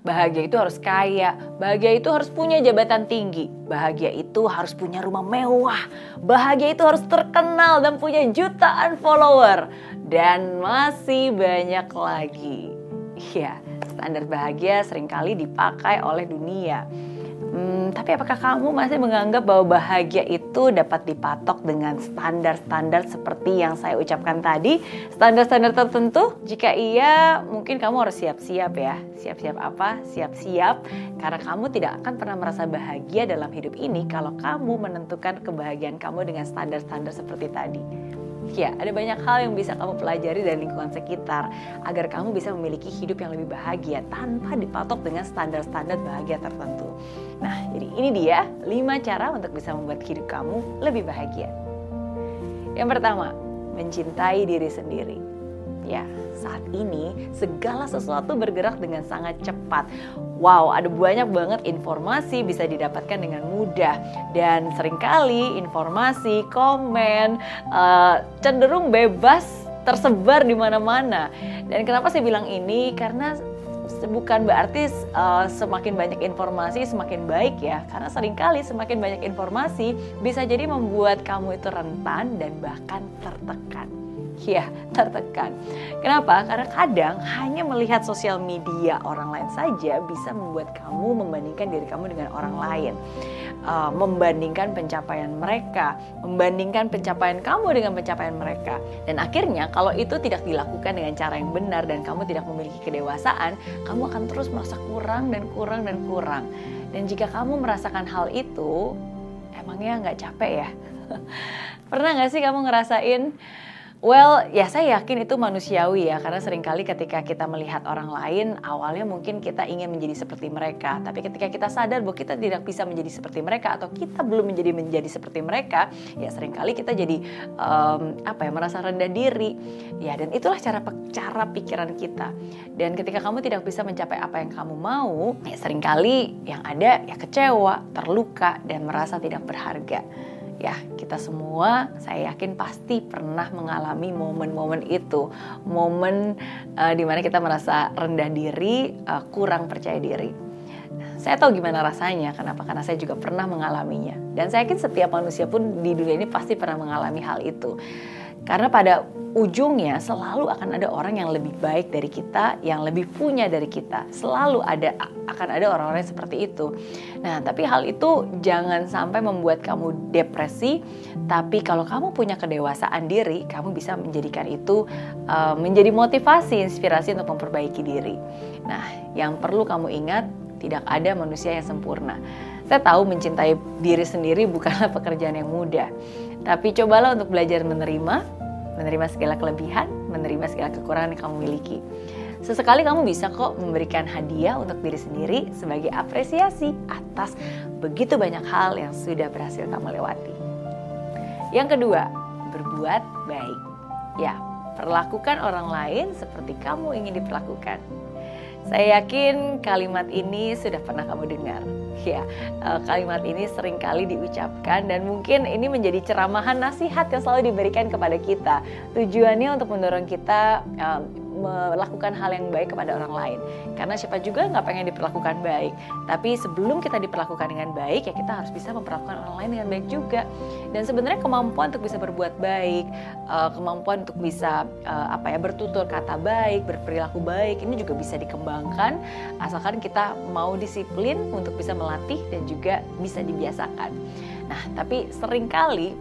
Bahagia itu harus kaya, bahagia itu harus punya jabatan tinggi, bahagia itu harus punya rumah mewah, bahagia itu harus terkenal dan punya jutaan follower, dan masih banyak lagi. Ya, standar bahagia sering kali dipakai oleh dunia Hmm, tapi apakah kamu masih menganggap bahwa bahagia itu dapat dipatok dengan standar-standar seperti yang saya ucapkan tadi? Standar-standar tertentu? Jika iya, mungkin kamu harus siap-siap ya. Siap-siap apa? Siap-siap karena kamu tidak akan pernah merasa bahagia dalam hidup ini kalau kamu menentukan kebahagiaan kamu dengan standar-standar seperti tadi. Ya, ada banyak hal yang bisa kamu pelajari dari lingkungan sekitar agar kamu bisa memiliki hidup yang lebih bahagia tanpa dipatok dengan standar-standar bahagia tertentu. Nah, jadi ini dia 5 cara untuk bisa membuat hidup kamu lebih bahagia. Yang pertama, mencintai diri sendiri. Ya, saat ini segala sesuatu bergerak dengan sangat cepat. Wow, ada banyak banget informasi bisa didapatkan dengan mudah dan sering kali informasi, komen uh, cenderung bebas tersebar di mana-mana. Dan kenapa saya bilang ini? Karena bukan berarti uh, semakin banyak informasi semakin baik ya karena sering kali semakin banyak informasi bisa jadi membuat kamu itu rentan dan bahkan tertekan ya tertekan. Kenapa? Karena kadang hanya melihat sosial media orang lain saja bisa membuat kamu membandingkan diri kamu dengan orang lain. Uh, membandingkan pencapaian mereka, membandingkan pencapaian kamu dengan pencapaian mereka. Dan akhirnya kalau itu tidak dilakukan dengan cara yang benar dan kamu tidak memiliki kedewasaan, kamu akan terus merasa kurang dan kurang dan kurang. Dan jika kamu merasakan hal itu, emangnya nggak capek ya? Pernah nggak sih kamu ngerasain Well, ya saya yakin itu manusiawi ya, karena sering kali ketika kita melihat orang lain, awalnya mungkin kita ingin menjadi seperti mereka. Tapi ketika kita sadar bahwa kita tidak bisa menjadi seperti mereka, atau kita belum menjadi menjadi seperti mereka, ya sering kali kita jadi um, apa ya merasa rendah diri. Ya, dan itulah cara cara pikiran kita. Dan ketika kamu tidak bisa mencapai apa yang kamu mau, ya sering kali yang ada ya kecewa, terluka, dan merasa tidak berharga ya. Kita semua saya yakin pasti pernah mengalami momen-momen itu. Momen uh, eh, di mana kita merasa rendah diri uh, kurang percaya diri. Saya tahu gimana rasanya kenapa? Karena saya juga pernah mengalaminya. Dan saya yakin setiap manusia pun di dunia ini pasti pernah mengalami hal itu karena pada ujungnya selalu akan ada orang yang lebih baik dari kita, yang lebih punya dari kita. Selalu ada akan ada orang-orang seperti itu. Nah, tapi hal itu jangan sampai membuat kamu depresi, tapi kalau kamu punya kedewasaan diri, kamu bisa menjadikan itu uh, menjadi motivasi, inspirasi untuk memperbaiki diri. Nah, yang perlu kamu ingat, tidak ada manusia yang sempurna. Saya tahu mencintai diri sendiri bukanlah pekerjaan yang mudah. Tapi cobalah untuk belajar menerima, menerima segala kelebihan, menerima segala kekurangan yang kamu miliki. Sesekali kamu bisa kok memberikan hadiah untuk diri sendiri sebagai apresiasi atas begitu banyak hal yang sudah berhasil kamu lewati. Yang kedua, berbuat baik. Ya, perlakukan orang lain seperti kamu ingin diperlakukan. Saya yakin kalimat ini sudah pernah kamu dengar ya eh, kalimat ini sering kali diucapkan dan mungkin ini menjadi ceramahan nasihat yang selalu diberikan kepada kita. Tujuannya untuk mendorong kita melakukan hal yang baik kepada orang lain. Karena siapa juga nggak pengen diperlakukan baik. Tapi sebelum kita diperlakukan dengan baik ya kita harus bisa memperlakukan orang lain dengan baik juga. Dan sebenarnya kemampuan untuk bisa berbuat baik eh, kemampuan untuk bisa eh, apa ya bertutur kata baik berperilaku baik ini juga bisa dikembangkan asalkan kita mau disiplin untuk bisa melatih dan juga bisa dibiasakan. Nah tapi sering kali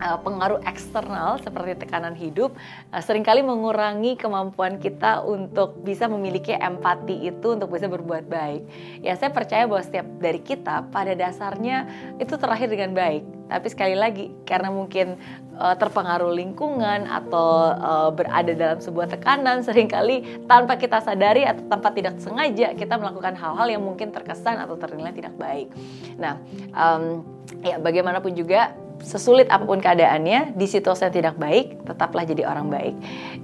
uh, pengaruh eksternal seperti tekanan hidup uh, sering kali mengurangi kemampuan kita untuk bisa memiliki empati itu untuk bisa berbuat baik. Ya saya percaya bahwa setiap dari kita pada dasarnya itu terakhir dengan baik. Tapi sekali lagi karena mungkin uh, terpengaruh lingkungan atau berada dalam sebuah tekanan sering kali tanpa kita sadari atau tanpa tidak sengaja kita melakukan hal-hal yang mungkin terkesan atau ternilai tidak baik. Nah, um, ya bagaimanapun juga sesulit apa pun keadaannya, di situasi yang tidak baik, tetaplah jadi orang baik.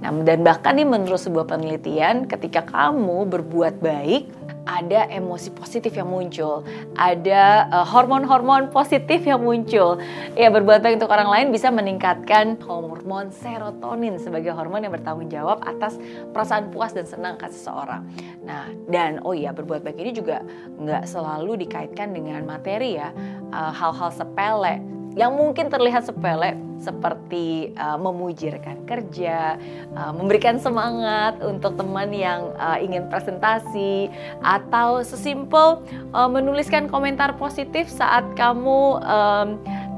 Nah, dan bahkan nih menurut sebuah penelitian, ketika kamu berbuat baik, ada emosi positif yang muncul, ada hormon hormon-hormon positif yang muncul. Ya, berbuat baik untuk orang lain bisa meningkatkan hormon serotonin sebagai hormon yang bertanggung jawab atas perasaan puas dan senang ke seseorang. Nah, dan oh iya, berbuat baik ini juga nggak selalu dikaitkan dengan materi ya, hal-hal uh, sepele yang mungkin terlihat sepele seperti uh, memuji rekan kerja, uh, memberikan semangat untuk teman yang uh, ingin presentasi, atau sesimpel uh, menuliskan komentar positif saat kamu um,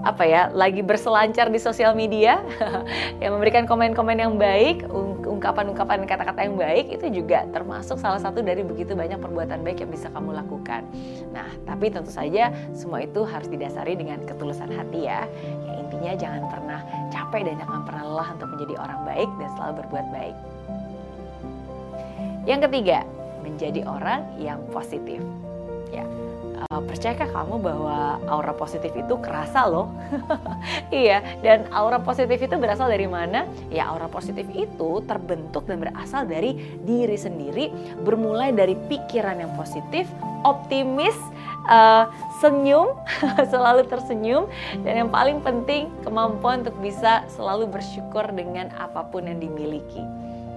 apa ya lagi berselancar di sosial media, yang memberikan komen-komen yang baik, ungkapan-ungkapan kata-kata yang baik itu juga termasuk salah satu dari begitu banyak perbuatan baik yang bisa kamu lakukan. Nah, tapi tentu saja semua itu harus didasari dengan ketulusan hati ya. Ya intinya jangan pernah capek dan jangan pernah lelah untuk menjadi orang baik dan selalu berbuat baik. Yang ketiga, menjadi orang yang positif. Ya, percayakah kamu bahwa aura positif itu kerasa loh? iya, dan aura positif itu berasal dari mana? Ya, aura positif itu terbentuk dan berasal dari diri sendiri, bermulai dari pikiran yang positif, optimis, uh, senyum, selalu tersenyum, dan yang paling penting kemampuan untuk bisa selalu bersyukur dengan apa pun yang dimiliki.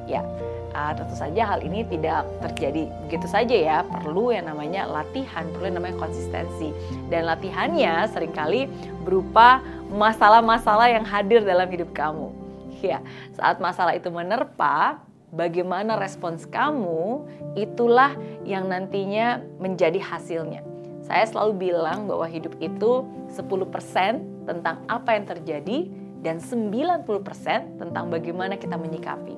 Ya, uh, tentu saja hal ini tidak terjadi begitu saja ya. Perlu yang namanya latihan, perlu yang namanya konsistensi. Dan latihannya sering kali berupa masalah-masalah yang hadir dalam hidup kamu. Ya, saat masalah itu menerpa, bagaimana respons kamu, itulah yang nantinya menjadi hasilnya. Saya selalu bilang bahwa hidup itu 10% tentang apa yang terjadi dan 90% tentang bagaimana kita menyikapi.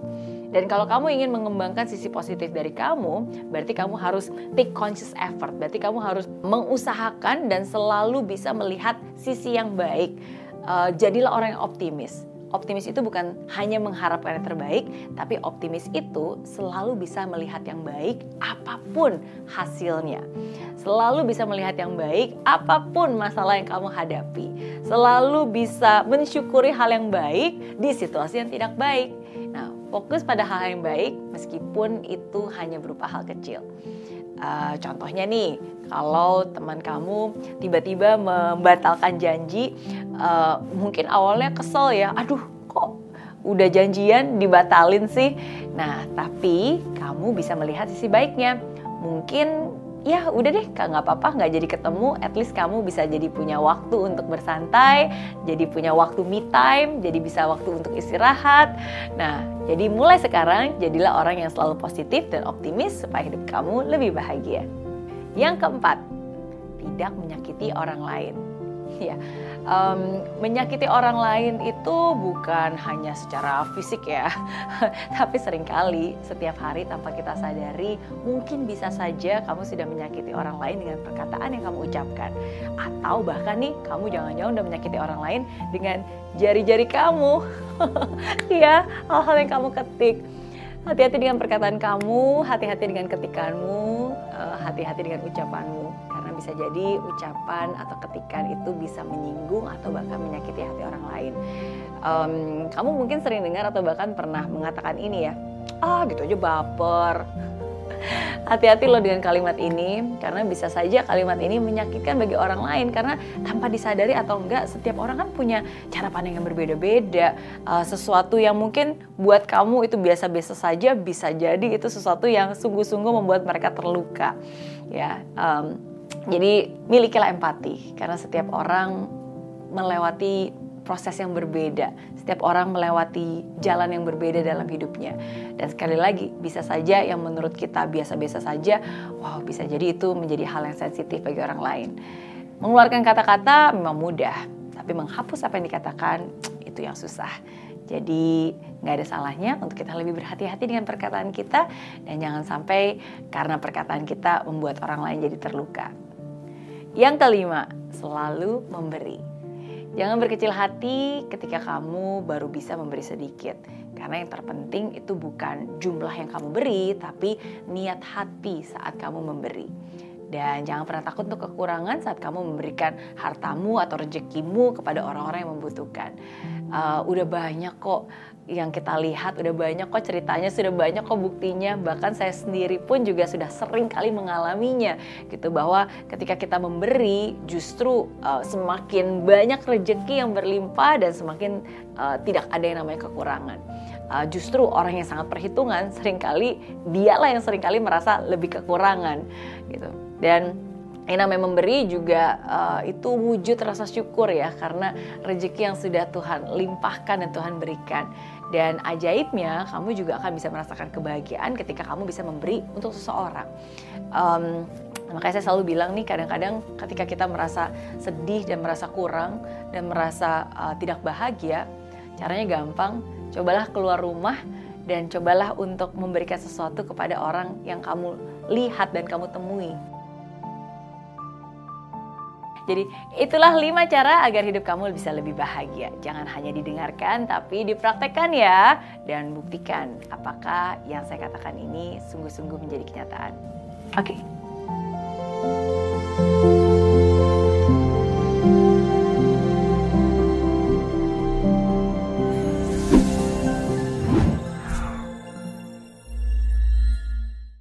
Dan kalau kamu ingin mengembangkan sisi positif dari kamu, berarti kamu harus take conscious effort. Berarti kamu harus mengusahakan dan selalu bisa melihat sisi yang baik. Uh, jadilah orang yang optimis. Optimis itu bukan hanya mengharapkan yang terbaik, tapi optimis itu selalu bisa melihat yang baik apa pun hasilnya. Selalu bisa melihat yang baik apa pun masalah yang kamu hadapi. Selalu bisa mensyukuri hal yang baik di situasi yang tidak baik. Fokus pada hal yang baik meskipun itu hanya berupa hal kecil. Uh, contohnya nih, kalau teman kamu tiba-tiba membatalkan janji, uh, mungkin awalnya kesel ya, aduh kok udah janjian dibatalin sih. Nah, tapi kamu bisa melihat sisi baiknya. Mungkin ya udah deh nggak apa-apa nggak jadi ketemu. At least kamu bisa jadi punya waktu untuk bersantai jadi punya waktu me time jadi bisa waktu untuk istirahat. Nah jadi mulai sekarang jadilah orang yang selalu positif dan optimis supaya hidup kamu lebih bahagia. Yang keempat tidak menyakiti orang lain ya. Um, menyakiti orang lain itu bukan hanya secara fisik ya, tapi sering kali setiap hari tanpa kita sadari mungkin bisa saja kamu sudah menyakiti orang lain dengan perkataan yang kamu ucapkan, atau bahkan nih kamu jangan-jangan udah menyakiti orang lain dengan jari-jari kamu, ya hal-hal yang kamu ketik. Hati-hati dengan perkataan kamu, hati-hati dengan ketikanmu, eh, hati-hati dengan ucapanmu bisa jadi ucapan atau ketikan itu bisa menyinggung atau bahkan menyakiti hati orang lain. Um, kamu mungkin sering dengar atau bahkan pernah mengatakan ini ya, ah gitu aja baper. Hati-hati loh dengan kalimat ini karena bisa saja kalimat ini menyakitkan bagi orang lain karena tanpa disadari atau enggak setiap orang kan punya cara pandang yang berbeda-beda. Uh, sesuatu yang mungkin buat kamu itu biasa-biasa saja bisa jadi itu sesuatu yang sungguh-sungguh membuat mereka terluka. Ya, um, jadi milikilah empati karena setiap orang melewati proses yang berbeda. Setiap orang melewati jalan yang berbeda dalam hidupnya. Dan sekali lagi, bisa saja yang menurut kita biasa-biasa saja, wow bisa jadi itu menjadi hal yang sensitif bagi orang lain. Mengeluarkan kata-kata memang mudah, tapi menghapus apa yang dikatakan itu yang susah. Jadi nggak ada salahnya untuk kita lebih berhati-hati dengan perkataan kita dan jangan sampai karena perkataan kita membuat orang lain jadi terluka. Yang kelima, selalu memberi. Jangan berkecil hati ketika kamu baru bisa memberi sedikit. Karena yang terpenting itu bukan jumlah yang kamu beri, tapi niat hati saat kamu memberi. Dan jangan pernah takut untuk kekurangan saat kamu memberikan hartamu atau rezekimu kepada orang-orang yang membutuhkan. Uh, udah banyak kok yang kita lihat udah banyak kok ceritanya sudah banyak kok buktinya. Bahkan saya sendiri pun juga sudah sering kali mengalaminya gitu. Bahwa ketika kita memberi justru uh, semakin banyak rejeki yang berlimpah dan semakin uh, tidak ada yang namanya kekurangan. Uh, justru orang yang sangat perhitungan sering kali dialah yang sering kali merasa lebih kekurangan gitu. Dan yang namanya memberi juga uh, itu wujud rasa syukur ya karena rezeki yang sudah Tuhan limpahkan dan Tuhan berikan dan ajaibnya, kamu juga akan bisa merasakan kebahagiaan ketika kamu bisa memberi untuk seseorang. Um, makanya saya selalu bilang nih, kadang-kadang ketika kita merasa sedih dan merasa kurang dan merasa uh, tidak bahagia, caranya gampang. Cobalah keluar rumah dan cobalah untuk memberikan sesuatu kepada orang yang kamu lihat dan kamu temui. Jadi itulah lima cara agar hidup kamu bisa lebih bahagia. Jangan hanya didengarkan tapi dipraktekkan ya. Dan buktikan apakah yang saya katakan ini sungguh-sungguh menjadi kenyataan. Oke. Okay.